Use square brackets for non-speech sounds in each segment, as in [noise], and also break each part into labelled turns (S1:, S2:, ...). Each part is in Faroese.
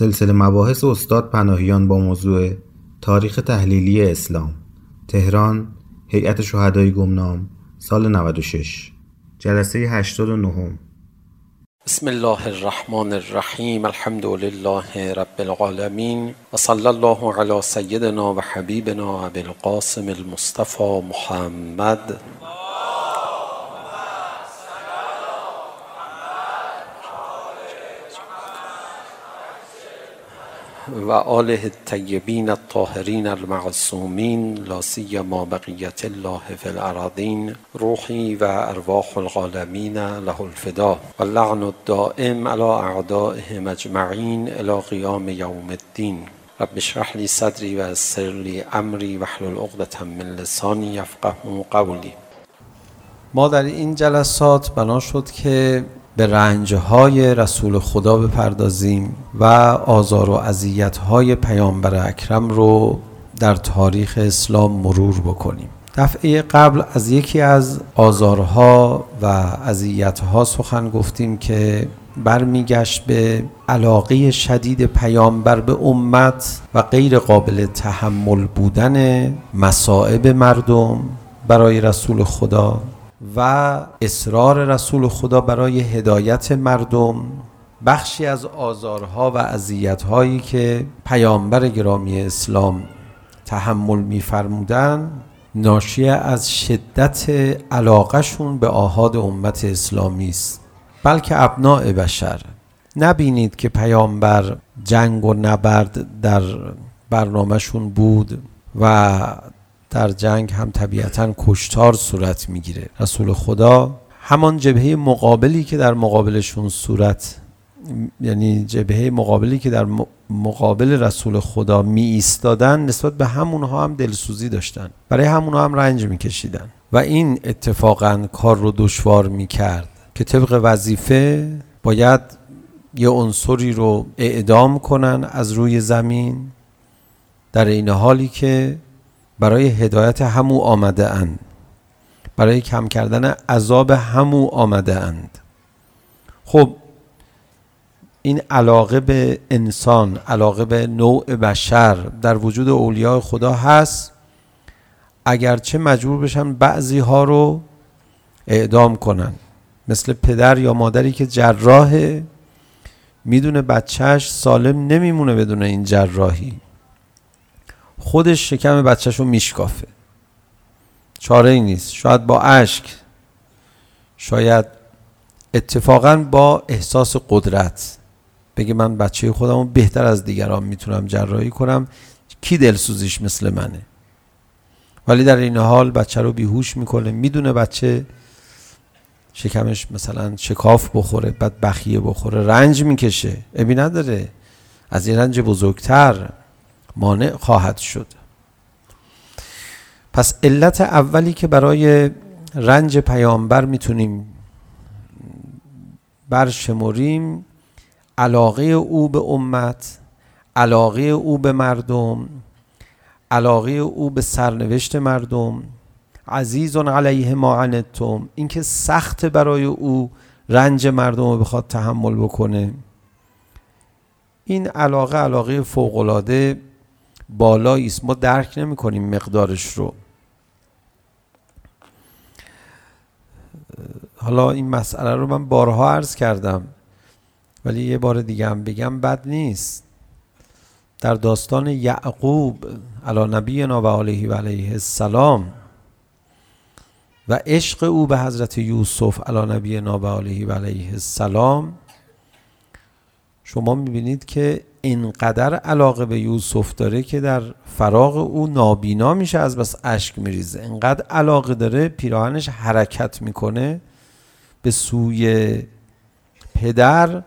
S1: سلسله مباحث استاد پناهیان با موضوع تاریخ تحلیلی اسلام تهران هیئت شهدای گمنام سال 96 جلسه 89
S2: بسم الله الرحمن الرحيم الحمد لله رب العالمين وصلى الله على سيدنا وحبيبنا أبي القاسم المصطفى محمد. و آله الطیبین الطاهرین المعصومین لا سیما بقیت الله فی الارضین روحی و ارواح الغالمین له الفدا و لعن الدائم على اعدائهم اجمعین الى قیام یوم الدین رب اشرح لي صدري ويسر لي امري واحلل عقدة من لساني يفقهوا قولي ما در این جلسات بنا شد که به رنجهای رسول خدا بپردازیم و آزار و اذیت‌های پیامبر اکرم رو در تاریخ اسلام مرور بکنیم. دفعه قبل از یکی از آزارها و اذیت‌ها سخن گفتیم که برمیگشت به علاقه شدید پیامبر به امت و غیر قابل تحمل بودن مصائب مردم برای رسول خدا. و اصرار رسول خدا برای هدایت مردم بخشی از آزارها و اذیت‌هایی که پیامبر گرامی اسلام تحمل می‌فرمودند ناشی از شدت علاقهشون به آحاد امت اسلامی است. بلکه ابناء بشر. نبینید که پیامبر جنگ و نبرد در برنامهشون بود و در جنگ هم طبیعتا کشتار صورت میگیره. رسول خدا همان جبهه مقابلی که در مقابلشون صورت یعنی جبهه مقابلی که در مقابل رسول خدا می ایستادن نسبت به همونها هم دلسوزی داشتن. برای همونها هم رنج میکشیدن. و این اتفاقا کار رو دشوار میکرد که طبق وظیفه باید یه عنصری رو اعدام کنن از روی زمین. در این حالی که برای هدایت همو آمده اند. برای کم کردن عذاب همو آمده اند. خب این علاقه به انسان علاقه به نوع بشر در وجود اولیاء خدا هست. اگرچه مجبور بشن بعضی ها رو اعدام کنن. مثل پدر یا مادری که جراحه میدونه بچهش سالم نمیمونه بدون این جراحی. خودش شکم بچهش رو میشکافه. چاره ای نیست شاید با اشک. شاید اتفاقا با احساس قدرت. بگه من بچه خودم رو بهتر از دیگران میتونم جراحی کنم. کی دلسوزیش مثل منه؟ ولی در این حال بچه رو بیهوش میکنه. میدونه بچه شکمش مثلا شکاف بخوره بعد بخیه بخوره رنج میکشه. ابی نداره. از این رنج بزرگتر. مانع خواهد شد پس علت اولی که برای رنج پیامبر میتونیم برشمریم علاقه او به امت علاقه او به مردم علاقه او به سرنوشت مردم عزیز علیه ما عنتم اینکه سخت برای او رنج مردم رو بخواد تحمل بکنه این علاقه علاقه فوق العاده بالایی است ما درک نمی کنیم مقدارش رو. حالا این مسئله رو من بارها عرض کردم ولی یه بار دیگه هم بگم بد نیست. در داستان یعقوب علی نبینا و علیه و علیه السلام و عشق او به حضرت یوسف علی نبینا و علیه و علیه السلام شما میبینید که اینقدر علاقه به یوسف داره که در فراغ او نابینا میشه از بس اشک میریزه. اینقدر علاقه داره پیراهنش حرکت میکنه به سوی پدر.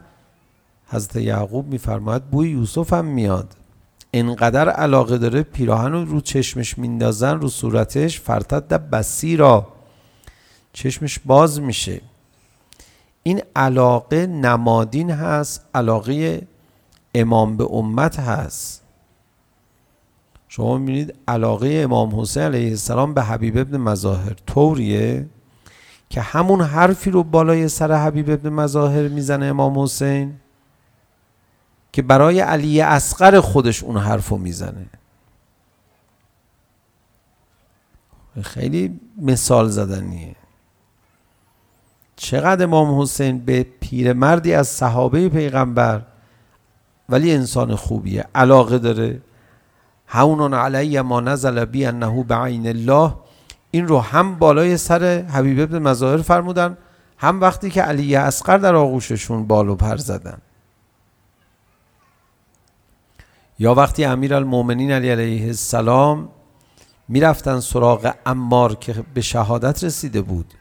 S2: حضرت یعقوب میفرماید بوی یوسف هم میاد. اینقدر علاقه داره پیراهن رو رو چشمش میندازن رو صورتش فرتد بسیرا. چشمش باز میشه. این علاقه نمادین هست علاقه امام به امت هست. شما میبینید علاقه امام حسین علیه السلام به حبیب ابن مظاهر طوریه که همون حرفی رو بالای سر حبیب ابن مظاهر میزنه امام حسین که برای علی اصغر خودش اون حرف رو میزنه. خیلی مثال زدنیه. چقدر امام حسین به پیرمردی از صحابه پیغمبر ولی انسان خوبیه علاقه داره. هون علی ما نزل بی انه بعین الله. این رو هم بالای سر حبیب ابن مظاهر فرمودن هم وقتی که علی اصغر در آغوششون بالو پر زدن. یا وقتی امیر المومنین علی علیه السلام میرفتن سراغ امار که به شهادت رسیده بود.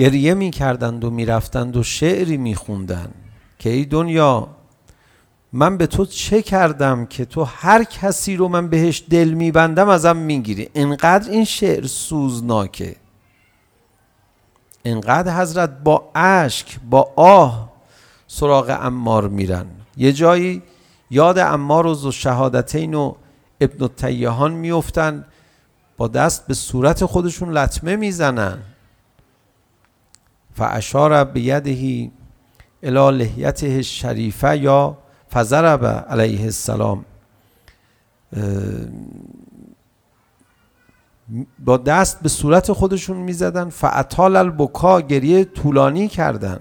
S2: گریه می کردند و می رفتند و شعری می خوندند که ای دنیا من به تو چه کردم که تو هر کسی رو من بهش دل می بندم ازم می گیری انقدر این شعر سوزناکه. انقدر حضرت با عشق با آه سراغ امار میرن. یه جایی یاد امار و شهادتین و ابن تیهان میفتن با دست به صورت خودشون لطمه میزنن. فاشار بیده الى لحیته الشريفه یا فضرب علیه السلام. با دست به صورت خودشون میزدن فعطال البکا گریه طولانی کردن.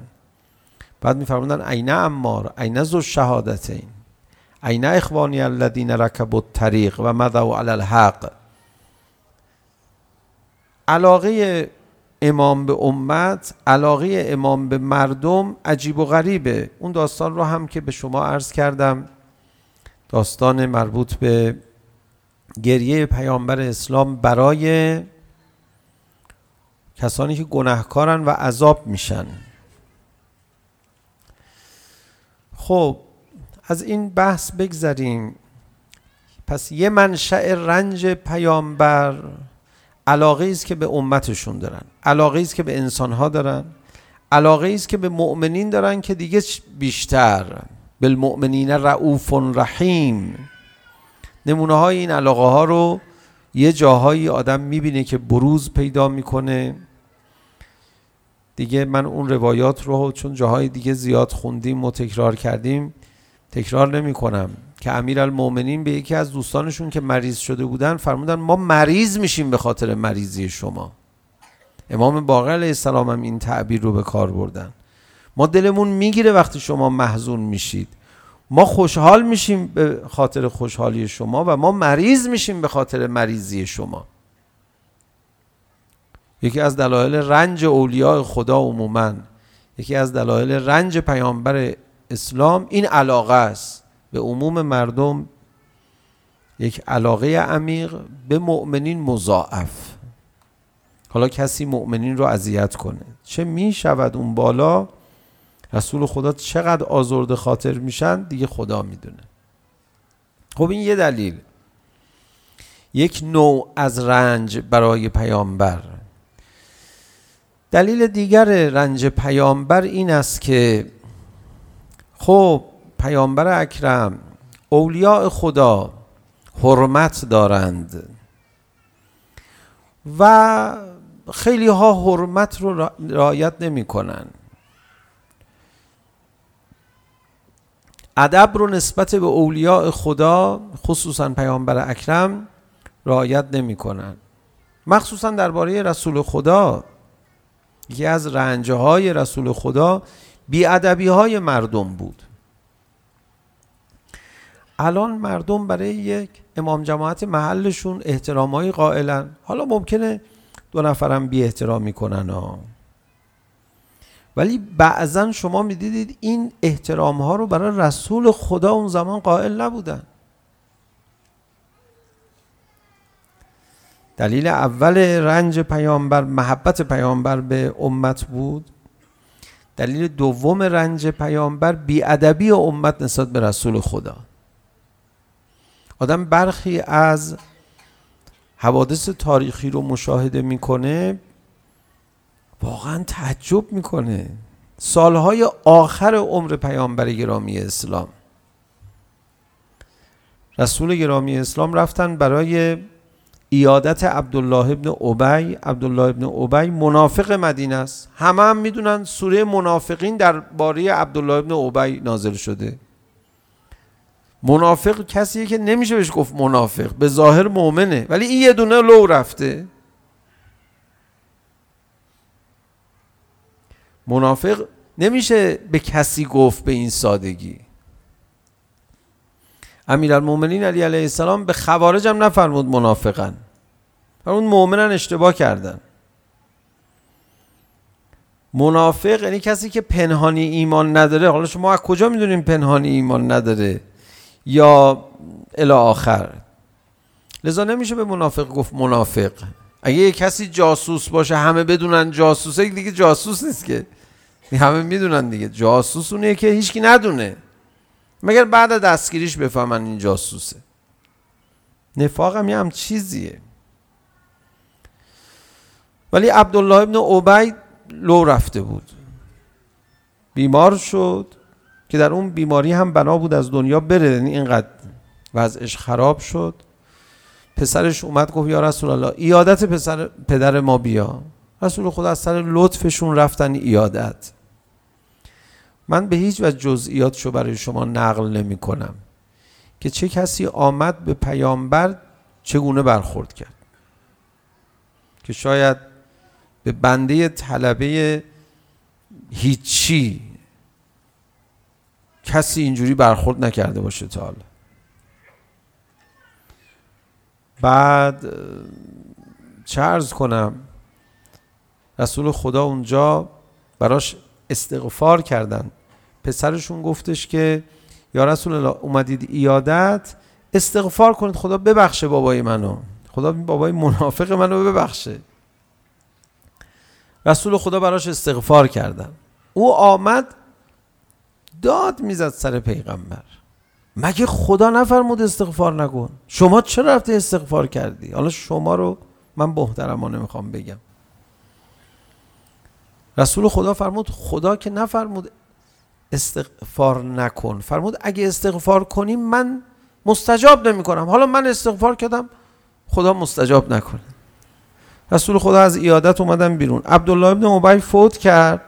S2: بعد میفرمودن عینه امار عینه زو شهادتین عینه اخوانی الذین ركبوا الطريق و مضوا علی الحق. علاقه امام به امت علاقه امام به مردم عجیب و غریبه اون داستان رو هم که به شما عرض کردم داستان مربوط به گریه پیامبر اسلام برای کسانی که گناهکارن و عذاب میشن خب از این بحث بگذریم پس یه منشأ رنج پیامبر علاقه است که به امتشون دارن علاقه است که به انسان ها دارن علاقه است که به مؤمنین دارن که دیگه بیشتر بالمؤمنین رعوف رحیم نمونه های این علاقه ها رو یه جاهایی آدم میبینه که بروز پیدا میکنه دیگه من اون روایات رو چون جاهای دیگه زیاد خوندیم و تکرار کردیم تکرار نمی کنم که امیرالمومنین به یکی از دوستانشون که مریض شده بودن فرمودن ما مریض میشیم به خاطر مریضی شما. امام باقر علیه السلام هم این تعبیر رو به کار بردن. ما دلمون میگیره وقتی شما محزون میشید. ما خوشحال میشیم به خاطر خوشحالی شما و ما مریض میشیم به خاطر مریضی شما. یکی از دلایل رنج اولیاء خدا عموما یکی از دلایل رنج پیامبر اسلام این علاقه است. به عموم مردم یک علاقه عمیق به مؤمنین مضاعف. حالا کسی مؤمنین رو اذیت کنه. چه می شود اون بالا؟ رسول خدا چقدر آزرده خاطر میشن؟ دیگه خدا میدونه. خب این یه دلیل. یک نوع از رنج برای پیامبر. دلیل دیگر رنج پیامبر این است که خب پیامبر اکرم اولیاء خدا حرمت دارند و خیلی ها حرمت رو رعایت نمی کنن ادب رو نسبت به اولیاء خدا خصوصا پیامبر اکرم رعایت نمی کنن مخصوصا درباره رسول خدا یکی از رنجه های رسول خدا بیادبی های مردم بود الان مردم برای یک امام جماعت محلشون احترامایی قائلن. حالا ممکنه دو نفرم بی احترام میکنن ها. ولی بعضا شما میدیدید این احترام ها رو برای رسول خدا اون زمان قائل نبودن. دلیل اول رنج پیامبر محبت پیامبر به امت بود. دلیل دوم رنج پیامبر بی ادبی امت نسبت به رسول خدا. آدم برخی از حوادث تاریخی رو مشاهده میکنه واقعا تعجب میکنه سالهای آخر عمر پیامبر گرامی اسلام رسول گرامی اسلام رفتن برای ایادت عبدالله ابن عبی عبدالله ابن عبی منافق مدینه است همه هم میدونن سوره منافقین در باره عبدالله ابن عبی نازل شده منافق کسیه که نمیشه بهش گفت منافق به ظاهر مؤمنه ولی این یه دونه لو رفته منافق نمیشه به کسی گفت به این سادگی امیرالمومنین علی علیه السلام به خوارج هم نفرمود منافقن اون مؤمنن اشتباه کردن منافق یعنی کسی که پنهانی ایمان نداره حالا شما از کجا میدونیم پنهانی ایمان نداره یا الی آخر. لذا نمیشه به منافق گفت منافق. اگه یه کسی جاسوس باشه همه بدونن جاسوسه دیگه جاسوس نیست که. همه میدونن دیگه. جاسوس اونیه که هیچکی ندونه. مگر بعد دستگیریش بفهمن این جاسوسه. نفاق هم یه هم چیزیه. ولی عبدالله ابن عبید لو رفته بود. بیمار شد. که در اون بیماری هم بنا بود از دنیا بره. یعنی اینقدر وضعش خراب شد. پسرش اومد گفت یا رسول الله ایادت پسر پدر ما بیا. رسول خدا از سر لطفشون رفتن ایادت. من به هیچ وجه جزئیات شو برای شما نقل نمی کنم. که چه کسی آمد به پیامبر چگونه برخورد کرد. که شاید به بنده طلبه هیچی کسی اینجوری برخورد نکرده باشه تا حالا. بعد چه چرز کنم. رسول خدا اونجا براش استغفار کردن. پسرشون گفتش که یا رسول الله اومدید ایادت استغفار کنید. خدا ببخشه بابای منو. خدا بابای منافق منو ببخشه. رسول خدا براش استغفار کردن. او آمد داد میزد سر پیغمبر. مگه خدا نفرمود استغفار نکن؟ شما چرا رفتی استغفار کردی؟ حالا شما رو من محترمانه میخوام بگم. رسول خدا فرمود خدا که نفرمود استغفار نکن. فرمود اگه استغفار کنی من مستجاب نمی کنم حالا من استغفار کردم خدا مستجاب نکنه. رسول خدا از ایادت اومدن بیرون. عبدالله ابن ابی فوت کرد.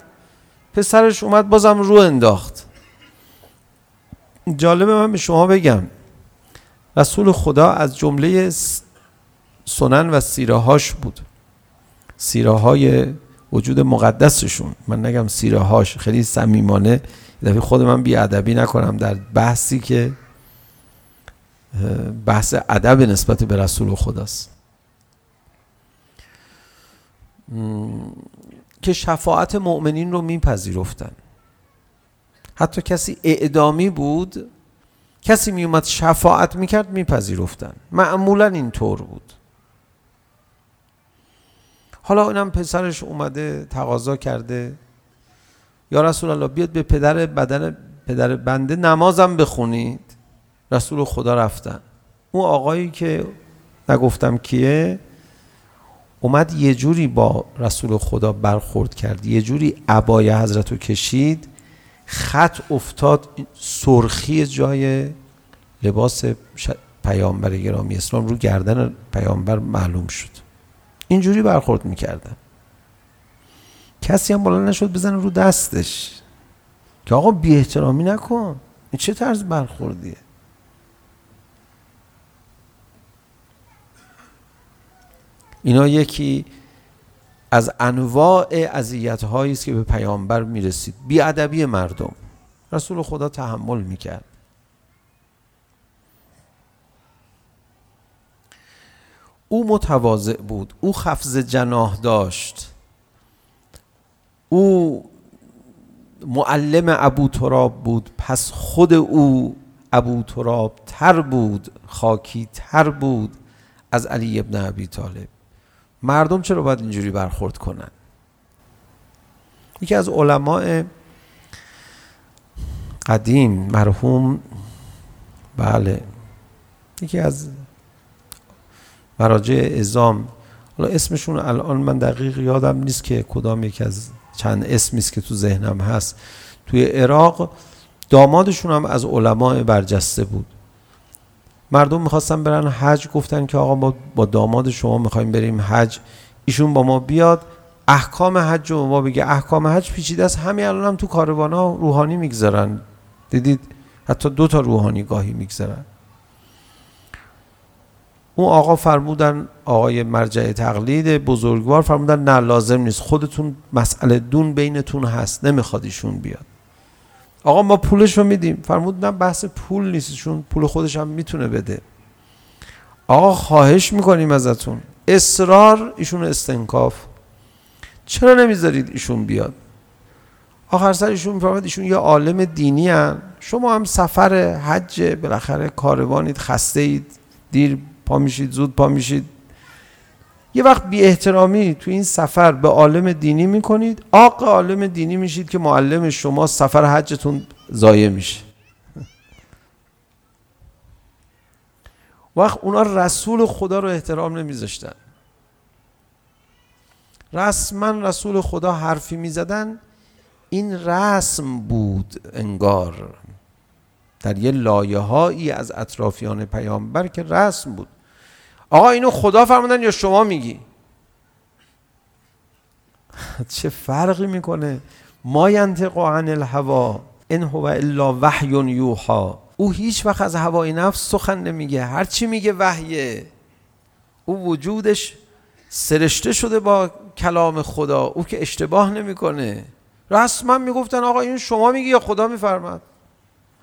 S2: پسرش اومد بازم رو انداخت. جالبه من به شما بگم. رسول خدا از جمله سنن و سیره هاش بود. سیره های وجود مقدسشون. من نگم سیره هاش خیلی صمیمانه. دفعه خود من بی ادبی نکنم در بحثی که بحث ادب نسبت به رسول خداست. که شفاعت مؤمنین رو میپذیرفتن. حتی کسی اعدامی بود کسی می اومد شفاعت میکرد میپذیرفتن معمولا این طور بود حالا اونم پسرش اومده تقاضا کرده یا رسول الله بیاد به پدر بدن پدر بنده نمازم بخونید رسول خدا رفتن اون آقایی که نگفتم کیه اومد یه جوری با رسول خدا برخورد کرد یه جوری عبای حضرت رو کشید خط افتاد سرخی جای لباس پیامبر گرامی اسلام رو گردن پیامبر معلوم شد. اینجوری برخورد میکردن کسی هم بلند نشد بزنه رو دستش. که آقا بی احترامی نکن. این چه طرز برخوردیه؟ اینا یکی از انواع اذیت هایی است که به پیامبر میرسید بی ادبی مردم. رسول خدا تحمل میکرد. او متواضع بود او خفض جناح داشت. او معلم ابو تراب بود پس خود او ابو تراب تر بود خاکی تر بود از علی ابن ابی طالب. مردم چرا باید اینجوری برخورد کنن؟ یکی از علماء قدیم مرحوم بله. یکی از مراجع ازام حالا اسمشون الان من دقیق یادم نیست که کدام یک از چند اسمی است که تو ذهنم هست. توی عراق دامادشون هم از علماء برجسته بود. مردم میخواستن برن حج گفتن که آقا با داماد شما میخوایم بریم حج. ایشون با ما بیاد. احکام حج رو ما بگه. احکام حج پیچیده است همین الان هم تو کاروانا روحانی میگذارن دیدید؟ حتی دو تا روحانی گاهی میگذارن اون آقا فرمودن آقای مرجع تقلید بزرگوار فرمودن نه لازم نیست. خودتون مسئله دون بینتون هست. نمیخواد ایشون بیاد. آقا ما پولش رو میدیم. فرمود نه بحث پول نیست چون پول خودش هم میتونه بده. آقا خواهش میکنیم ازتون. اصرار ایشون استنکاف. چرا نمیذارید ایشون بیاد؟ آخر سر ایشون میفهمد ایشون یه عالم دینی هن. شما هم سفر حج بالاخره کاروانید خسته اید دیر پا میشید زود پا میشید. یه وقت بی احترامی تو این سفر به عالم دینی میکنید. آق عالم دینی میشید که معلم شما سفر حجتون ضایع میشه. وقت اونا رسول خدا رو احترام نمیذاشتن. رسما رسول خدا حرفی میزدن. این رسم بود انگار در یه لایه هایی از اطرافیان پیامبر که رسم بود. آقا اینو خدا فرمودن یا شما میگی؟ [laughs] چه فرقی میکنه؟ ما ینطق عن الهوا ان هو الا وحی یوحا. او هیچ وقت از هوای نفس سخن نمیگه هر چی میگه وحیه. او وجودش سرشته شده با کلام خدا او که اشتباه نمیکنه. رسما میگفتن آقا این شما میگی یا خدا میفرماد؟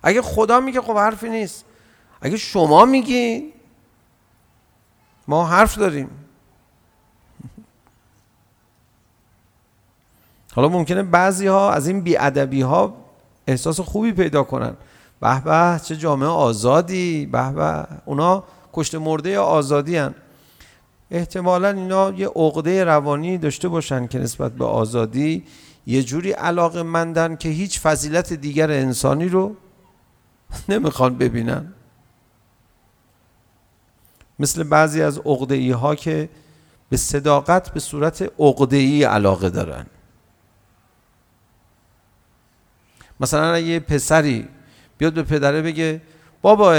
S2: اگه خدا میگه خب حرفی نیست. اگه شما میگی ما حرف داریم حالا ممکنه بعضی ها از این بیادبی ها احساس خوبی پیدا کنن به به چه جامعه آزادی به به اونا کشت مرده آزادی هن. احتمالا اینا یه عقده روانی داشته باشن که نسبت به آزادی یه جوری علاقه مندن که هیچ فضیلت دیگر انسانی رو نمیخوان ببینن مثل بعضی از عقده ای ها که به صداقت به صورت عقده ای علاقه دارن. مثلا یه پسری بیاد به پدره بگه بابا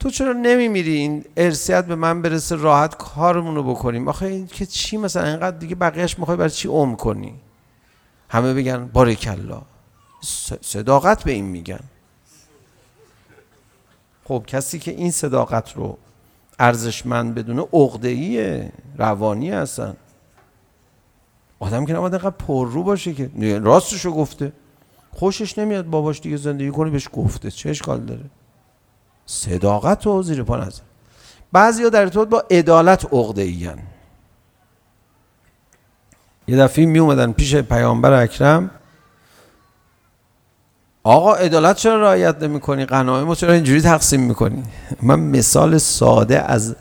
S2: تو چرا نمیمیری این ارسیت به من برسه؟ راحت کارمون رو بکنیم. آخه این که چی مثلا؟ اینقدر دیگه بقیهش میخوای برای چی عمر کنی؟ همه بگن بارکلا صداقت به این میگن. خب کسی که این صداقت رو ارزشمند بدونه عقده‌ای روانی هستن. آدم که نباید انقدر پررو باشه که راستشو گفته. خوشش نمیاد باباش دیگه زندگی کنه بهش گفته. چه اشکال داره؟ صداقت رو زیر پا نظر بعضی ها در ارتباط با عدالت عقده ای هن. یه دفعه می اومدن پیش پیامبر اکرم. آقا عدالت چرا رعایت نمی‌کنی غنایم چرا اینجوری تقسیم می‌کنی من مثال ساده از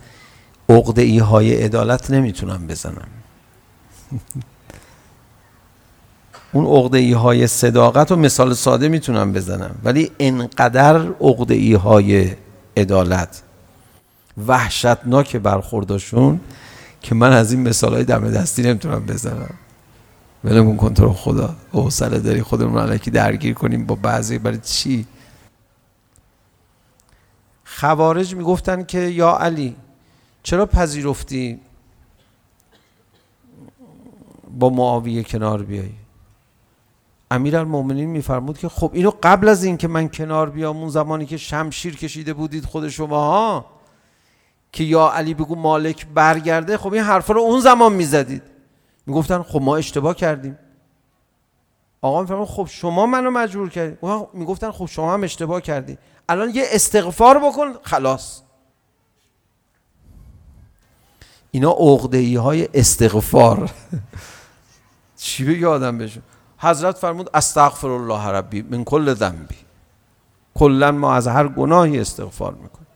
S2: عقده‌ای‌های عدالت نمیتونم بزنم اون عقده‌ای های صداقت و مثال ساده میتونم بزنم ولی انقدر عقده‌ای های عدالت وحشتناک برخوردشون که من از این مثال های دم دستی نمیتونم بزنم ولمون کن تو او خدا حوصله داری خودمون رو علیکی درگیر کنیم با بعضی برای چی خوارج میگفتن که یا علی چرا پذیرفتی با معاویه کنار بیایی امیرالمومنین میفرمود که خب اینو قبل از این که من کنار بیام اون زمانی که شمشیر کشیده بودید خود شما ها که یا علی بگو مالک برگرده خب این حرفا رو اون زمان میزدید میگفتن خب ما اشتباه کردیم. آقا میفهمن خب شما منو مجبور کردی. میگفتن خب شما هم اشتباه کردی. الان یه استغفار بکن خلاص. اینا عقده‌ای های استغفار. [laughs] چی بگی آدم بشه؟ حضرت فرمود استغفر الله ربی من کل ذنبی. کلا ما از هر گناهی استغفار میکنیم.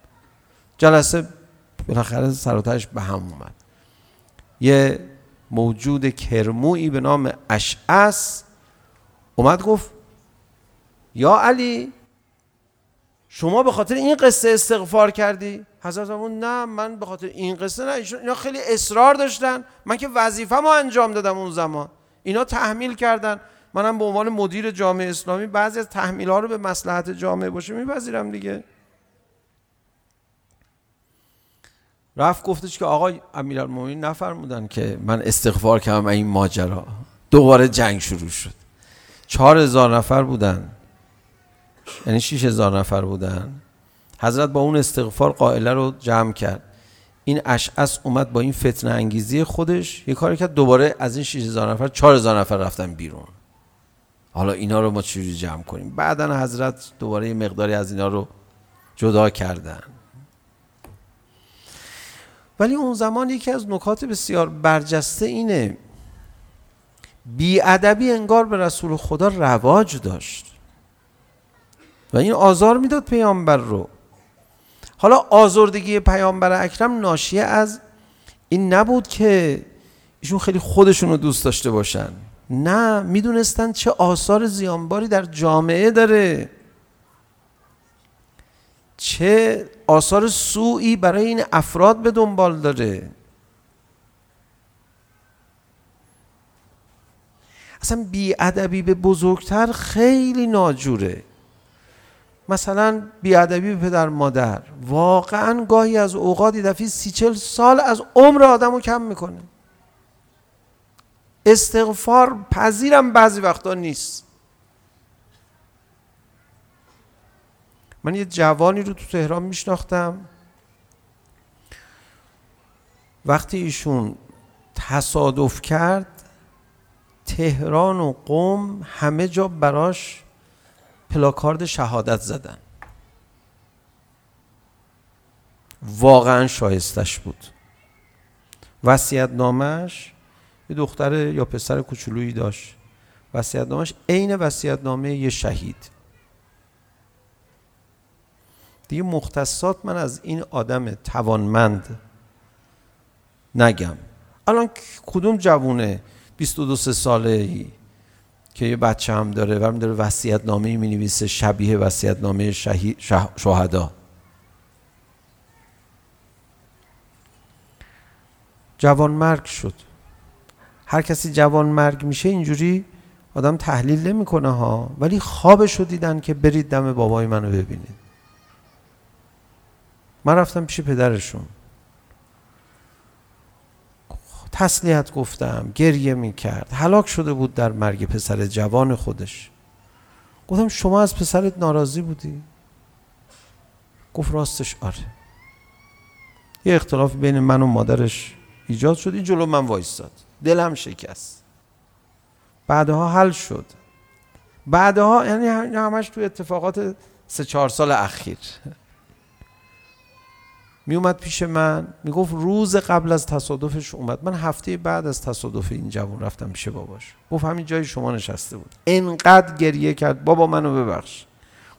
S2: جلسه بالاخره سراتش به هم اومد. یه موجود کرمویی به نام اشعس اومد گفت یا علی شما به خاطر این قصه استغفار کردی؟ حضرت فرمود نه من به خاطر این قصه نه اینا خیلی اصرار داشتن. من که وظیفه‌مو انجام دادم اون زمان. اینا تحمیل کردن. منم به عنوان مدیر جامعه اسلامی بعضی از تحمیل‌ها رو به مصلحت جامعه باشه میپذیرم دیگه. رفت گفتش که آقای امیرالمومنین نفرمودن که من استغفار کردم این ماجرا. دوباره جنگ شروع شد. چهار هزار نفر بودن. یعنی شیش هزار نفر بودن. حضرت با اون استغفار قائله رو جمع کرد. این اشعس اومد با این فتنه انگیزی خودش. یه کاری کرد دوباره از این 6000 نفر 4000 نفر رفتن بیرون. حالا اینا رو ما چجوری جمع کنیم؟ بعدا حضرت دوباره یه مقداری از اینا رو جدا کردن. ولی اون زمان یکی از نکات بسیار برجسته اینه. بیادبی انگار به رسول خدا رواج داشت. و این آزار میداد پیامبر رو. حالا آزردگی پیامبر اکرم ناشی از این نبود که ایشون خیلی خودشون رو دوست داشته باشن. نه میدونستن چه آثار زیانباری در جامعه داره. چه آثار سوئی برای این افراد به دنبال داره؟ اصلا بیادبی به بزرگتر خیلی ناجوره. مثلا بیادبی به پدر مادر. واقعا گاهی از اوقات دفعی سی چل سال از عمر آدم رو کم میکنه. استغفار پذیرم بعضی وقتا نیست. من یه جوانی رو تو تهران میشناختم. وقتی ایشون تصادف کرد تهران و قم همه جا براش پلاکارد شهادت زدن. واقعا شایستش بود. وصیت نامش یه دختر یا پسر کوچولویی داشت. وصیت نامش عین وصیت نامه یه شهید. دیگه مختصات من از این آدم توانمند نگم. الان کدوم جوونه 22 ساله ای که یه بچه هم داره و داره وصیت نامه می نویسه شبیه وصیت نامه شهدا. جوان مرگ شد. هر کسی جوان مرگ میشه اینجوری آدم تحلیل نمیکنه ها ولی خوابش رو دیدن که برید دم بابای منو ببینید. من رفتم پیش پدرشون تسلیت گفتم گریه می کرد هلاک شده بود در مرگ پسر جوان خودش گفتم شما از پسرت ناراضی بودی گفت راستش آره یه اختلاف بین من و مادرش ایجاد شد این جلو من وایستاد دلم شکست بعدها حل شد بعدها یعنی همش تو اتفاقات سه چهار سال اخیر می اومد پیش من می گفت روز قبل از تصادفش اومد. من هفته بعد از تصادف این جوان رفتم پیش باباش. گفت همین جای شما نشسته بود. انقدر گریه کرد. بابا منو ببخش.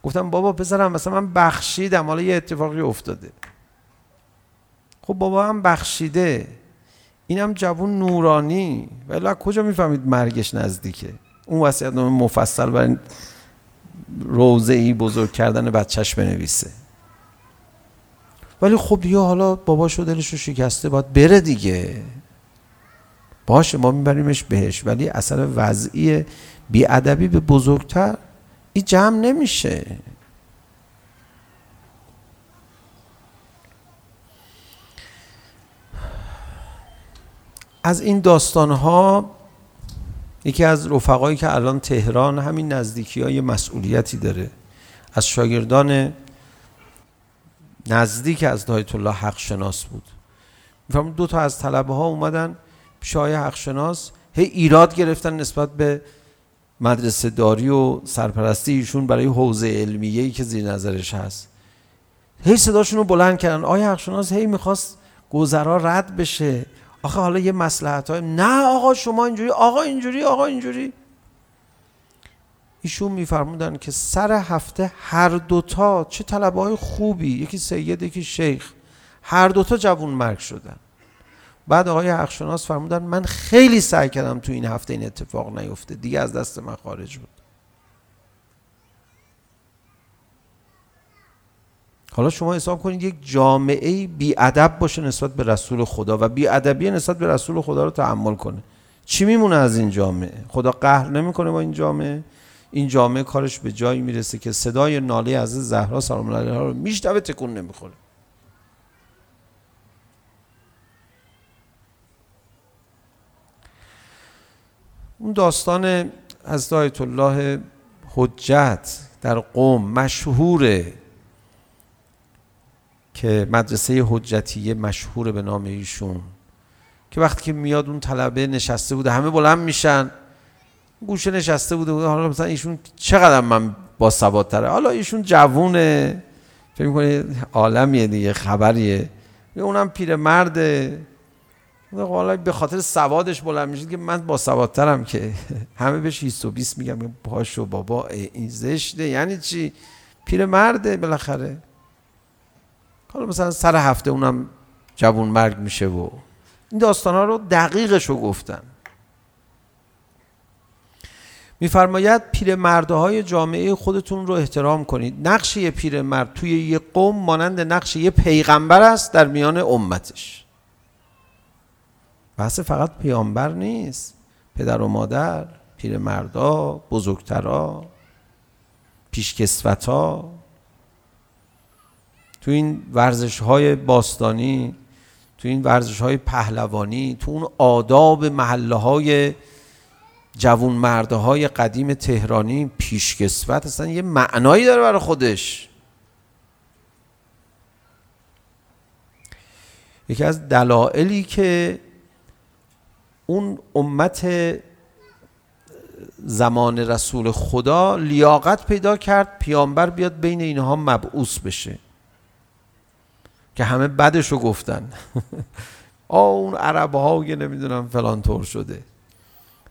S2: گفتم بابا پسرم مثلا من بخشیدم. حالا یه اتفاقی افتاده. خب بابا هم بخشیده. اینم جوون نورانی. ولی کجا میفهمید مرگش نزدیکه؟ اون وصیت نامه مفصل برای روزه ای بزرگ کردن بچهش بنویسه. ولی خب دیگه حالا باباشو دلش رو شکسته باید بره دیگه. باشه ما میبریمش بهش ولی اثر وضعی بیادبی به بزرگتر این جمع نمیشه. از این داستان ها یکی از رفقایی که الان تهران همین نزدیکی های مسئولیتی داره. از شاگردان نزدیک از دایت الله حق شناس بود. میفهم دو تا از طلبه ها اومدن پیش آقای حق شناس هی ایراد گرفتن نسبت به مدرسه داری و سرپرستی ایشون برای حوزه علمیه ای که زیر نظرش هست. هی صداشون رو بلند کردن. آقای حق شناس هی میخواست گذرا رد بشه؟ آخه حالا یه مصلحت های نه آقا شما اینجوری آقا اینجوری آقا اینجوری. ایشون میفرمودن که سر هفته هر دوتا چه طلبه های خوبی یکی سید یکی شیخ هر دوتا جوون مرگ شدن بعد آقای حقشناس فرمودن من خیلی سعی کردم تو این هفته این اتفاق نیفته دیگه از دست من خارج بود حالا شما حساب کنید یک جامعه بی ادب باشه نسبت به رسول خدا و بی ادبی نسبت به رسول خدا رو تحمل کنه چی میمونه از این جامعه خدا قهر نمیکنه با این جامعه این جامعه کارش به جایی میرسه که صدای ناله از زهرا سلام الله رو میشنوه تکون نمیخوره. اون داستان از دایت الله حجت در قوم مشهوره که مدرسه حجتیه مشهوره به نام ایشون. که وقتی که میاد اون طلبه نشسته بوده همه بلند میشن. گوشه نشسته بوده بوده. حالا مثلا ایشون چقدر من با ثبات تره حالا ایشون جوونه. فکر می‌کنه عالمیه دیگه خبریه. اونم پیرمرده. حالا به خاطر سوادش بلند میشه که من با سوادترم که [laughs] همه بهش 20 و 20 میگم پاشو بابا این زشته. یعنی چی؟ پیرمرده بالاخره. حالا مثلا سر هفته اونم جوون مرگ میشه و این داستان ها رو دقیقش رو میفرماید پیرمردهای جامعه خودتون رو احترام کنید. نقش یه پیرمرد توی یه قوم مانند نقش یه پیغمبر است در میان امتش. بحث فقط پیامبر نیست. پدر و مادر پیرمردا بزرگترا پیشکسوتا. تو این ورزش های باستانی تو این ورزش های پهلوانی تو اون آداب محله های جوون مرده های قدیم تهرانی پیشکسوت اصلا یه معنایی داره برای خودش. یکی از دلائلی که اون امت زمان رسول خدا لیاقت پیدا کرد پیامبر بیاد بین اینها مبعوث بشه. که همه بدش رو گفتن. [laughs] آه اون عرب ها و نمیدونم فلان طور شده.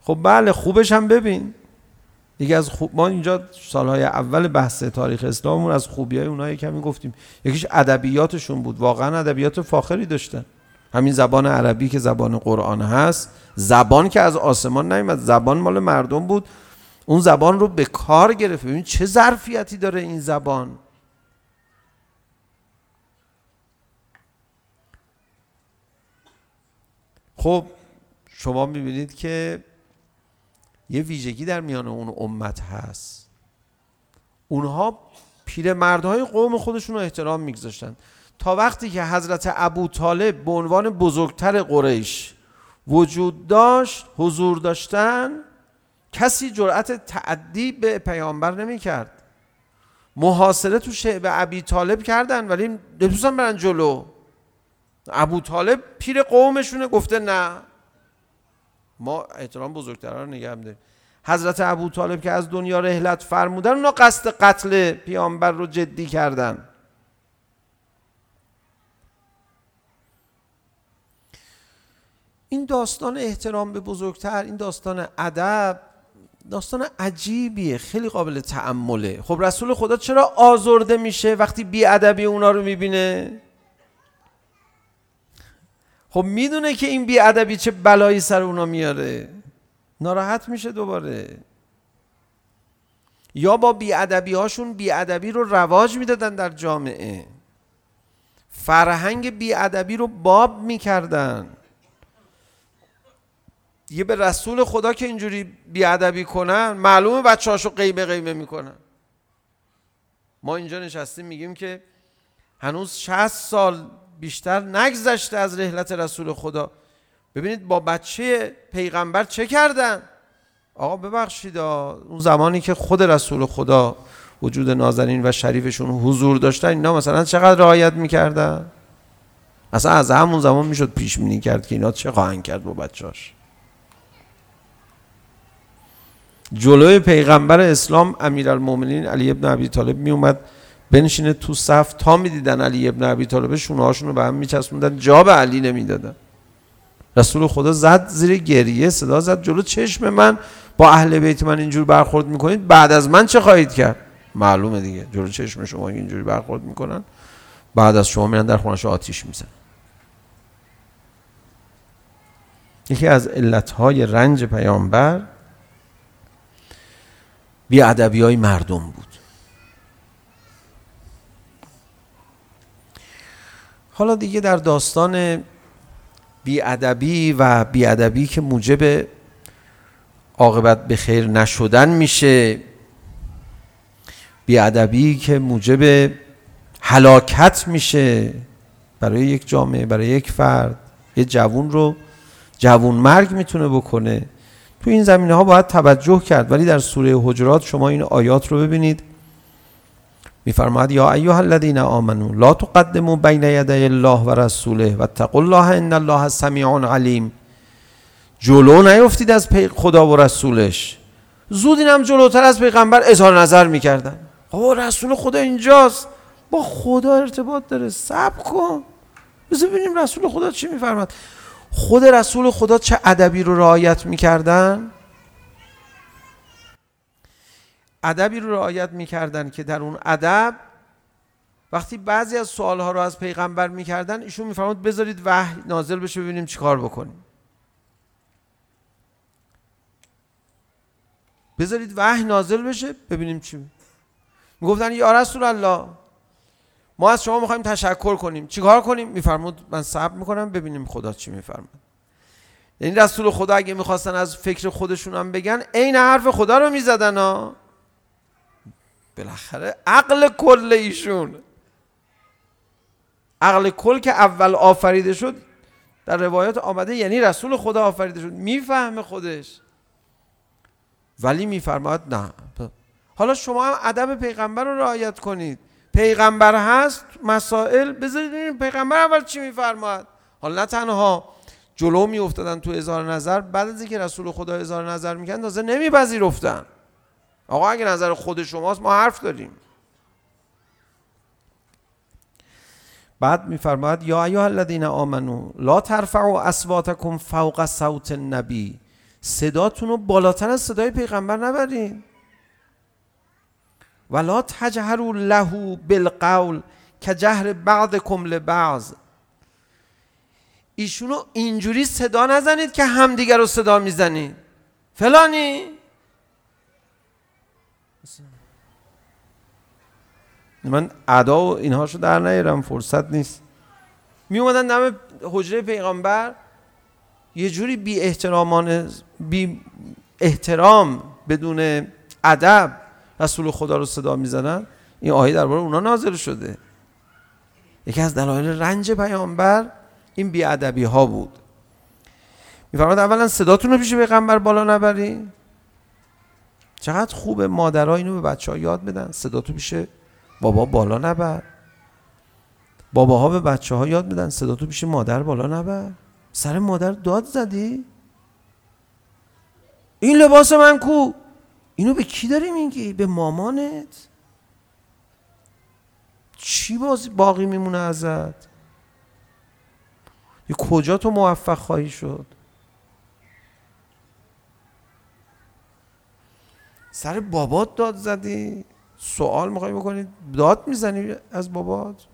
S2: خب بله خوبش هم ببین. دیگه از خوب ما اینجا سالهای اول بحث تاریخ اسلاممون از خوبیای اونها کمی گفتیم. یکیش ادبیاتشون بود. واقعا ادبیات فاخری داشتن. همین زبان عربی که زبان قرآن هست. زبان که از آسمان نیامد زبان مال مردم بود. اون زبان رو به کار گرفت. ببین چه ظرفیتی داره این زبان. خب شما میبینید که یه ویژگی در میان اون امت هست. اونها پیر مردهای قوم خودشون رو احترام میگذاشتن. تا وقتی که حضرت ابو طالب به عنوان بزرگتر قریش وجود داشت حضور داشتن کسی جرأت تعدی به پیامبر نمی کرد محاصره تو شعب ابی طالب کردن ولی دوستان برن جلو. ابو طالب پیر قومشونه گفته نه. ما احترام بزرگتران رو نگه داریم حضرت ابو طالب که از دنیا رحلت فرمودن اونا قصد قتل پیامبر رو جدی کردن. این داستان احترام به بزرگتر این داستان ادب داستان عجیبیه خیلی قابل تعمله. خب رسول خدا چرا آزرده میشه وقتی بی ادبی اونا رو میبینه؟ خب میدونه که این بی ادبی چه بلایی سر اونا میاره؟ ناراحت میشه دوباره. یا با بی ادبی هاشون بی ادبی رو رواج میدادن در جامعه. فرهنگ بی ادبی رو باب میکردن. یه به رسول خدا که اینجوری بی ادبی کنن معلومه بچه هاشو قیمه قیمه میکنن. ما اینجا نشستیم میگیم که هنوز 60 سال بیشتر نگذشته از رحلت رسول خدا. ببینید با بچه پیغمبر چه کردن؟ آقا ببخشید اون زمانی که خود رسول خدا وجود نازنین و شریفشون حضور داشتن اینا مثلا چقدر رعایت میکردن؟ اصلا از همون زمان میشد پیش بینی کرد که اینا چه خواهند کرد با بچه‌هاش. جلوی پیغمبر اسلام امیرالمومنین علی ابن ابی طالب می اومد بنشینه تو صف تا میدیدن علی ابن ابی طالب شونه‌هاشون رو به هم میچسبوندن. جا به علی نمیدادن. رسول خدا زد زیر گریه صدا زد جلو چشم من. با اهل بیت من اینجور برخورد میکنید؟ بعد از من چه خواهید کرد؟ معلومه دیگه. جلو چشم شما اینجوری برخورد میکنن. بعد از شما میرن در خونش آتیش میزن یکی از علتهای رنج پیامبر بیادبی های مردم بود. حالا دیگه در داستان بیادبی و بیادبی که موجب عاقبت به خیر نشدن میشه بیادبی که موجب هلاکت میشه برای یک جامعه برای یک فرد یه جوون رو جوون مرگ میتونه بکنه. تو این زمینه ها باید توجه کرد ولی در سوره حجرات شما این آیات رو ببینید. میفرماید یا ایها الذين آمنوا لا تقدموا بین یدی الله و رسوله و اتقوا الله ان الله سمیع علیم جلو نیفتید از پی خدا و رسولش زود اینم جلوتر از پیغمبر اظهار نظر میکردن آقا رسول خدا اینجاست با خدا ارتباط داره صبر کن بذار ببینیم رسول خدا چی میفرماد خود رسول خدا چه ادبی رو رعایت میکردن ادبی رو رعایت میکردن که در اون ادب وقتی بعضی از سوال ها رو از پیغمبر میکردن ایشون میفرمود بذارید وحی نازل بشه ببینیم چیکار بکنیم. بذارید وحی نازل بشه ببینیم چی. میگفتن یا رسول الله ما از شما میخوایم تشکر کنیم. چیکار کنیم؟ میفرمود من صبر میکنم ببینیم خدا چی میفرماد. یعنی رسول خدا اگه میخواستن از فکر خودشون هم بگن عین حرف خدا رو میزدن ها. بالاخره عقل کل ایشون عقل کل که اول آفریده شد در روایات آمده یعنی رسول خدا آفریده شد میفهمه خودش ولی میفرماد نه حالا شما هم ادب پیغمبر رو رعایت کنید پیغمبر هست مسائل بذارید پیغمبر اول چی میفرماد حالا نه تنها جلو میافتادن تو اظهار نظر بعد از اینکه رسول خدا اظهار نظر میکنن تازه نمیپذیرفتن آقا اگه نظر خود شماست ما حرف داریم. بعد میفرماید یا ایها الذین آمنو لا ترفعوا اصواتکم فوق صوت النبی. صداتون رو بالاتر از صدای پیغمبر نبرین. ولا تجهروا له بالقول كجهر بعضكم بعضکم لبعض. ایشونو اینجوری صدا نزنید که همدیگر رو صدا میزنید. فلانی؟ من ادا و اینها شو در نیارم فرصت نیست می اومدن دم حجره پیغمبر یه جوری بی احترامان بی احترام بدون ادب رسول خدا رو صدا میزنن این آیه درباره اونا نازل شده یکی از دلایل رنج پیامبر این بی ادبی ها بود میفرماد اولا صداتون رو پیش پیغمبر بالا نبری چقدر خوبه مادرها اینو به بچه ها یاد بدن صدا تو میشه بابا بالا نبر. باباها به بچه ها یاد بدن صدا تو میشه مادر بالا نبر. سر مادر داد زدی؟ این لباس من کو؟ اینو به کی داری میگی؟ به مامانت؟ چی باز باقی میمونه ازت؟ کجا تو موفق خواهی شد؟ سر بابات داد زدی. سوال میخوای بکنی؟ داد میزنی از بابات؟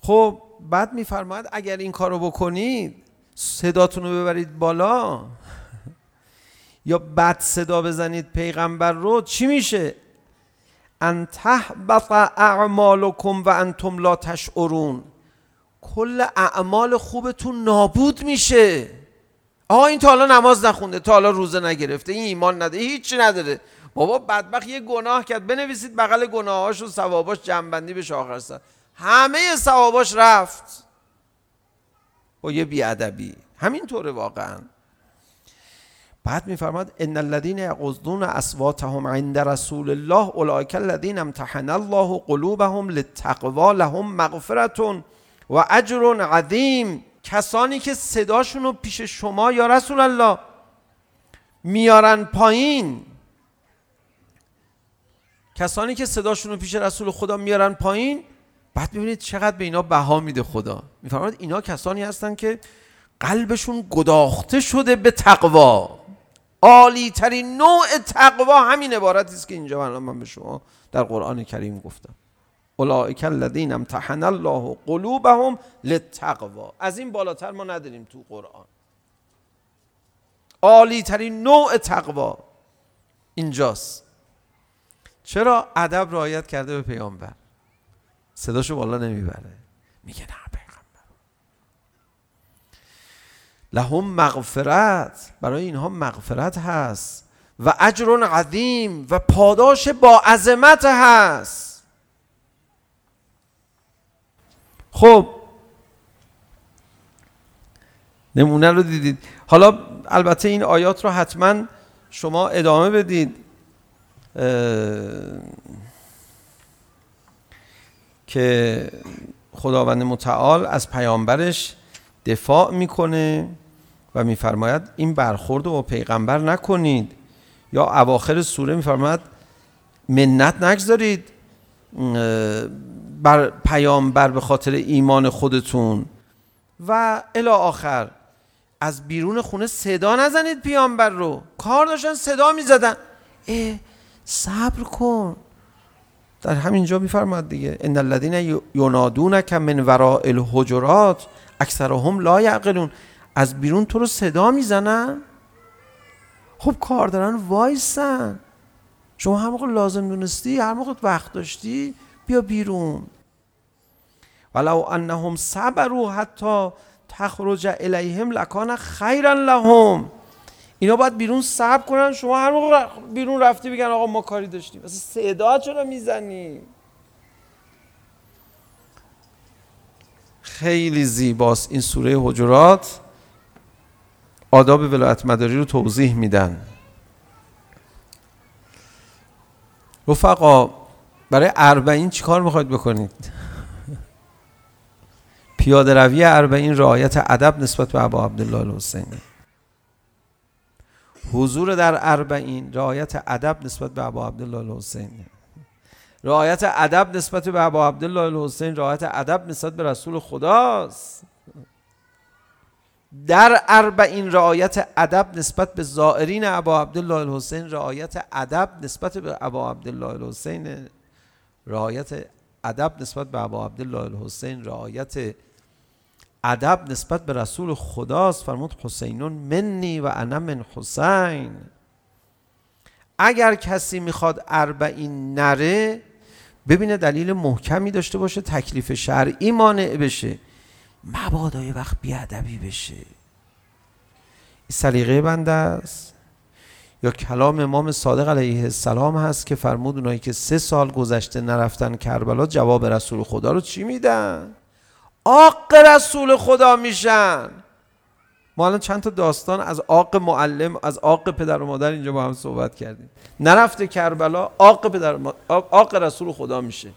S2: خب بعد میفرماید اگر این کارو بکنید صداتون رو ببرید بالا. یا بد صدا بزنید پیغمبر رو چی میشه؟ ان تحبط اعمالکم و انتم لا تشعرون. کل اعمال خوبتون نابود میشه. آقا این تا حالا نماز نخونده تا حالا روزه نگرفته این ایمان نداره هیچی نداره. بابا بدبخت یه گناه کرد بنویسید بغل گناهاش و ثواباش جنبندی بشه آخر سر. همه ثواباش رفت. با یه بیادبی. همین طوره واقعا. بعد میفرماد ان الذين يغضون اصواتهم عند رسول الله اولئك الذين امتحن الله قلوبهم للتقوى لهم مغفرة و اجر عظیم کسانی که صداشون رو پیش شما یا رسول الله میارن پایین کسانی که صداشون رو پیش رسول خدا میارن پایین بعد ببینید چقدر به اینا بها میده خدا. میفرماید اینا کسانی هستن که قلبشون گداخته شده به تقوا. عالی ترین نوع تقوا همین عبارتی است که اینجا من به شما در قرآن کریم گفتم. اولئک الذین امتحن الله قلوبهم للتقوا از این بالاتر ما نداریم تو قرآن. عالی ترین نوع تقوا اینجاست. چرا ادب رعایت کرده به پیامبر؟ صداشو بالا نمیبره. میگه نه پیغمبر. لهم مغفرت. برای اینها مغفرت هست. و اجر عظیم و پاداش با عظمت هست. خب نمونه رو دیدید. حالا البته این آیات رو حتما شما ادامه بدید. که خداوند متعال از پیامبرش دفاع میکنه و میفرماید این برخورد رو با پیغمبر نکنید. یا اواخر سوره میفرماید منت نگذارید. بر پیامبر به خاطر ایمان خودتون. و الی آخر از بیرون خونه صدا نزنید پیامبر رو. کار داشتن صدا میزدن. صبر کن. در همینجا میفرماد دیگه ان الذين ينادونك من وراء الحجرات اکثرهم لا يعقلون از بیرون تو رو صدا میزنن. خب کار دارن وایسن. شما هر موقع لازم دونستی هر موقع وقت داشتی بیا بیرون ولو انهم صبروا حتی تخرج الیهم لکان خیرا لهم اینا باید بیرون صبر کنن شما هر موقع بیرون رفتی بگن آقا ما کاری داشتیم اصلا صدا چرا میزنی خیلی زیباست این سوره حجرات آداب ولایت مداری رو توضیح میدن رفقا برای اربعین چی کار میخواید بکنید پیاده روی اربعین رعایت ادب نسبت به ابا عبدالله الحسینی حضور در اربعین رعایت ادب نسبت به ابا عبدالله الحسینی رعایت ادب نسبت به ابا عبدالله الحسین رعایت ادب نسبت به رسول خداست در اربعین رعایت ادب نسبت به زائرین ابا عبدالله الحسین رعایت ادب نسبت به ابا عبدالله الحسین رعایت ادب نسبت به ابا عبدالله الحسین رعایت ادب نسبت به رسول خداست فرمود حسینون منی و انا من حسین. اگر کسی میخواد اربعین نره ببینه دلیل محکمی داشته باشه تکلیف شرعی مانع بشه. مبادا یه وقت بیادبی بشه این سلیقه بنده است یا کلام امام صادق علیه السلام هست که فرمود اونایی که سه سال گذشته نرفتن کربلا جواب رسول خدا رو چی میدن؟ آق رسول خدا میشن ما الان چند تا داستان از آق معلم از آق پدر و مادر اینجا با هم صحبت کردیم نرفته کربلا آق, پدر آق رسول خدا میشه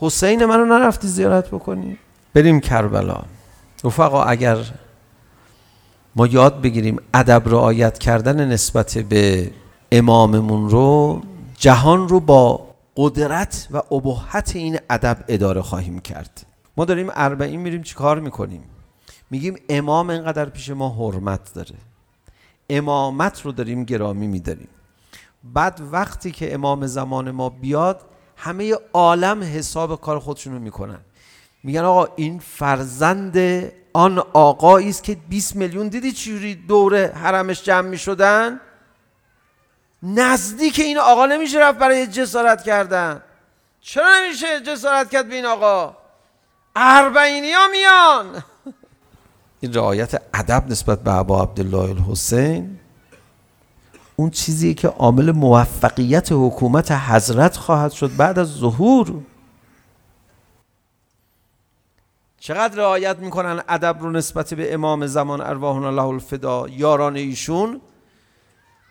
S2: حسین منو نرفتی زیارت بکنی بریم کربلا رفقا اگر ما یاد بگیریم ادب رعایت کردن نسبت به اماممون رو جهان رو با قدرت و ابهت این ادب اداره خواهیم کرد ما داریم اربعین میریم چیکار میکنیم میگیم امام انقدر پیش ما حرمت داره امامت رو داریم گرامی میداریم بعد وقتی که امام زمان ما بیاد همه عالم حساب کار خودشونو میکنن میگن آقا این فرزند آن آقایی است که 20 میلیون دیدی چجوری دوره حرمش جمع میشدن؟ نزدیک این آقا نمیشه رفت برای جسارت کردن. چرا نمیشه جسارت کرد به این آقا؟ اربعینی ها میان. این رعایت ادب نسبت به ابا عبدالله الحسین اون چیزی که عامل موفقیت حکومت حضرت خواهد شد بعد از ظهور. چقدر رعایت میکنن ادب رو نسبت به امام زمان ارواحنا الله الفدا یاران ایشون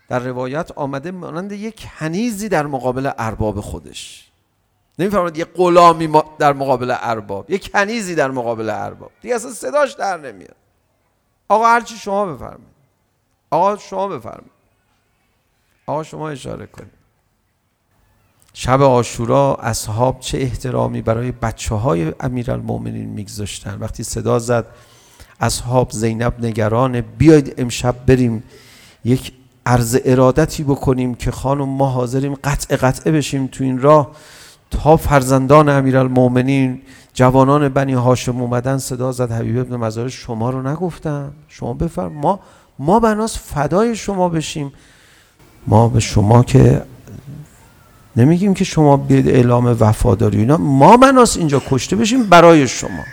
S2: در روایت آمده مانند یک هنیزی در مقابل ارباب خودش نمیفرماد یک غلامی در مقابل ارباب یک کنیزی در مقابل ارباب دیگه اصلا صداش در نمیاد آقا هرچی شما بفرمایید آقا شما بفرمایید آقا شما اشاره کنید شب آشورا اصحاب چه احترامی برای بچه های امیر المومنین میگذاشتن؟ وقتی صدا زد اصحاب زینب نگرانه بیاید امشب بریم یک عرض ارادتی بکنیم که خانم ما حاضریم قطع قطعه بشیم تو این راه. تا فرزندان امیرالمومنین جوانان بنی هاشم اومدن صدا زد حبیب ابن مزار شما رو نگفتم شما بفرم ما ما بناس فدای شما بشیم. ما به شما که نمیگیم که شما بیاید اعلام وفاداری اینا ما مناس اینجا کشته بشیم برای شما.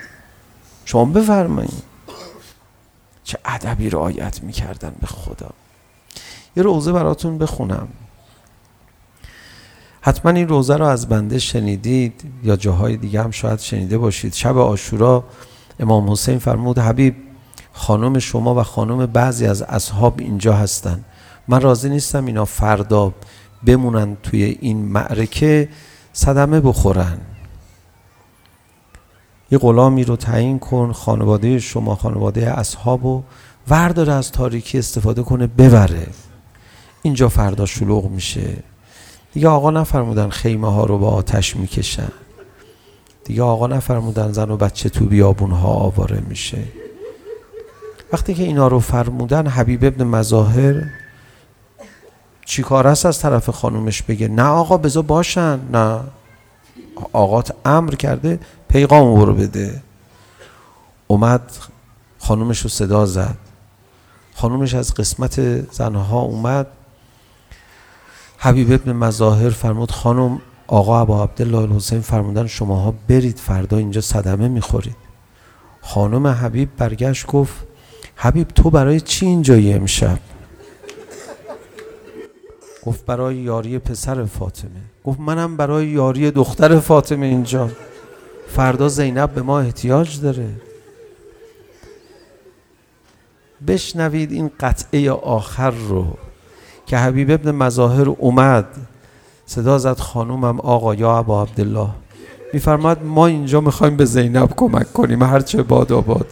S2: شما بفرمایید. چه ادبی رعایت میکردن به خدا. یه روزه براتون بخونم. حتما این روزه رو از بنده شنیدید یا جاهای دیگه هم شاید شنیده باشید. شب آشورا امام حسین فرمود حبیب خانم شما و خانم بعضی از اصحاب اینجا هستن. من راضی نیستم اینا فردا بمونن توی این معرکه صدمه بخورن. یه غلامی رو تعیین کن خانواده شما خانواده اصحاب و ورداره از تاریکی استفاده کنه ببره. اینجا فردا شلوغ میشه. دیگه آقا نفرمودن خیمه ها رو با آتش میکشن. دیگه آقا نفرمودن زن و بچه تو بیابون ها آواره میشه. وقتی که اینا رو فرمودن حبیب ابن مظاهر چیکار است از طرف خانومش بگه؟ نه آقا بذار باشن. نه. آقات امر کرده پیغام او رو بده. اومد خانومش رو صدا زد. خانومش از قسمت زنها اومد. حبیب ابن مظاهر فرمود خانم آقا ابا عبدالله الحسین فرمودن شماها برید فردا اینجا صدمه میخورید. خانم حبیب برگشت گفت حبیب تو برای چی اینجایی امشب؟ گفت برای یاری پسر فاطمه. گفت منم برای یاری دختر فاطمه اینجا. فردا زینب به ما احتیاج داره. بشنوید این قطعه آخر رو که حبیب ابن مظاهر اومد. صدا زد خانومم آقا یا ابا عبدالله. میفرماد ما اینجا میخوایم به زینب کمک کنیم هرچه باد آباد.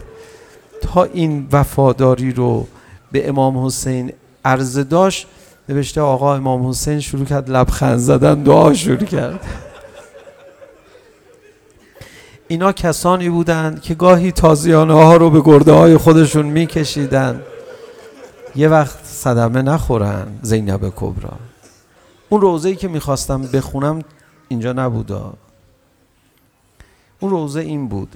S2: تا این وفاداری رو به امام حسین عرض داشت نوشته آقا امام حسین شروع کرد لبخند زدن دعا شروع کرد اینا کسانی بودند که گاهی تازیانه ها رو به گرده های خودشون میکشیدن یه وقت صدمه نخورن زینب کبرا اون روزه ای که میخواستم بخونم اینجا نبودا اون روزه این بود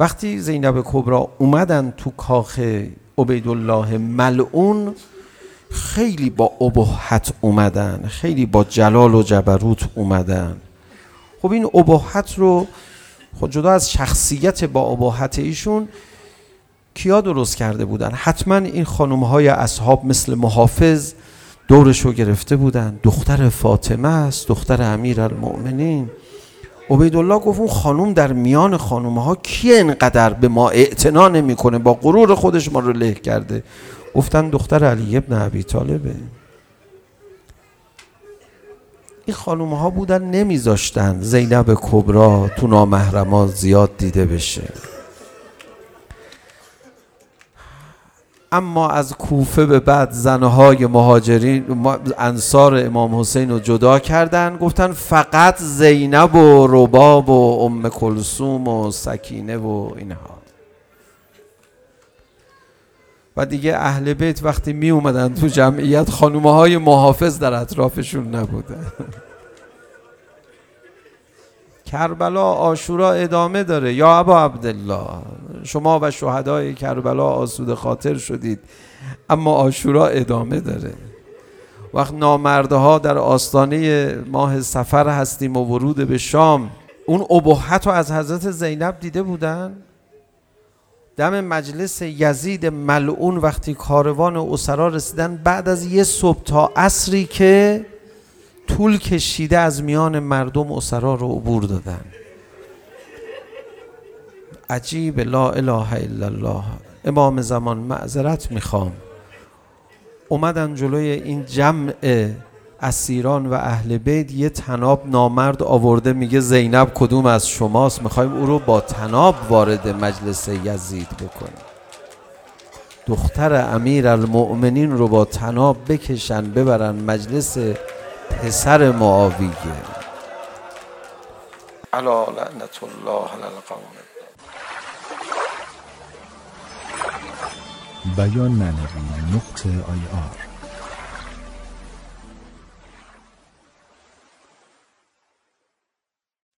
S2: وقتی زینب کبرا اومدن تو کاخ عبیدالله ملعون خیلی با ابهت اومدن خیلی با جلال و جبروت اومدن. خب این ابهت رو خود جدا از شخصیت با ابهت ایشون کیا درست کرده بودن؟ حتما این خانم های اصحاب مثل محافظ دورش رو گرفته بودن. دختر فاطمه است دختر امیر المؤمنین. عبیدالله گفت اون خانم در میان خانم ها کی انقدر به ما اعتنا نمیکنه؟ با غرور خودش ما رو له کرده. گفتن دختر علی ابن عبی طالبه. این خانوم ها بودن نمیذاشتن زینب کبرا تو نامحرما زیاد دیده بشه. اما از کوفه به بعد زنهای مهاجرین انصار امام حسین رو جدا کردن گفتن فقط زینب و رباب و ام کلسوم و سکینه و اینها. و دیگه اهل بیت وقتی می اومدن تو جمعیت خانومه های محافظ در اطرافشون نبودن [laughs] کربلا آشورا ادامه داره. یا ابا عبدالله شما و شهدای کربلا آسود خاطر شدید اما آشورا ادامه داره. وقت نامرده ها در آستانه ماه سفر هستیم و ورود به شام اون ابهت رو از حضرت زینب دیده بودن؟ دم مجلس یزید ملعون وقتی کاروان و اسرا رسیدن بعد از یه صبح تا عصری که طول کشیده از میان مردم اسرا رو عبور دادن. عجیب لا اله الا الله. امام زمان معذرت میخوام. اومدن جلوی این جمع اسیران و اهل بیت یه تناب نامرد آورده میگه زینب کدوم از شماست میخوایم او رو با تناب وارد مجلس یزید بکنیم دختر امیر المؤمنین رو با تناب بکشن ببرن مجلس پسر معاویه
S3: علا لعنت الله للقوم
S1: بیان معنوی نقطه آی آر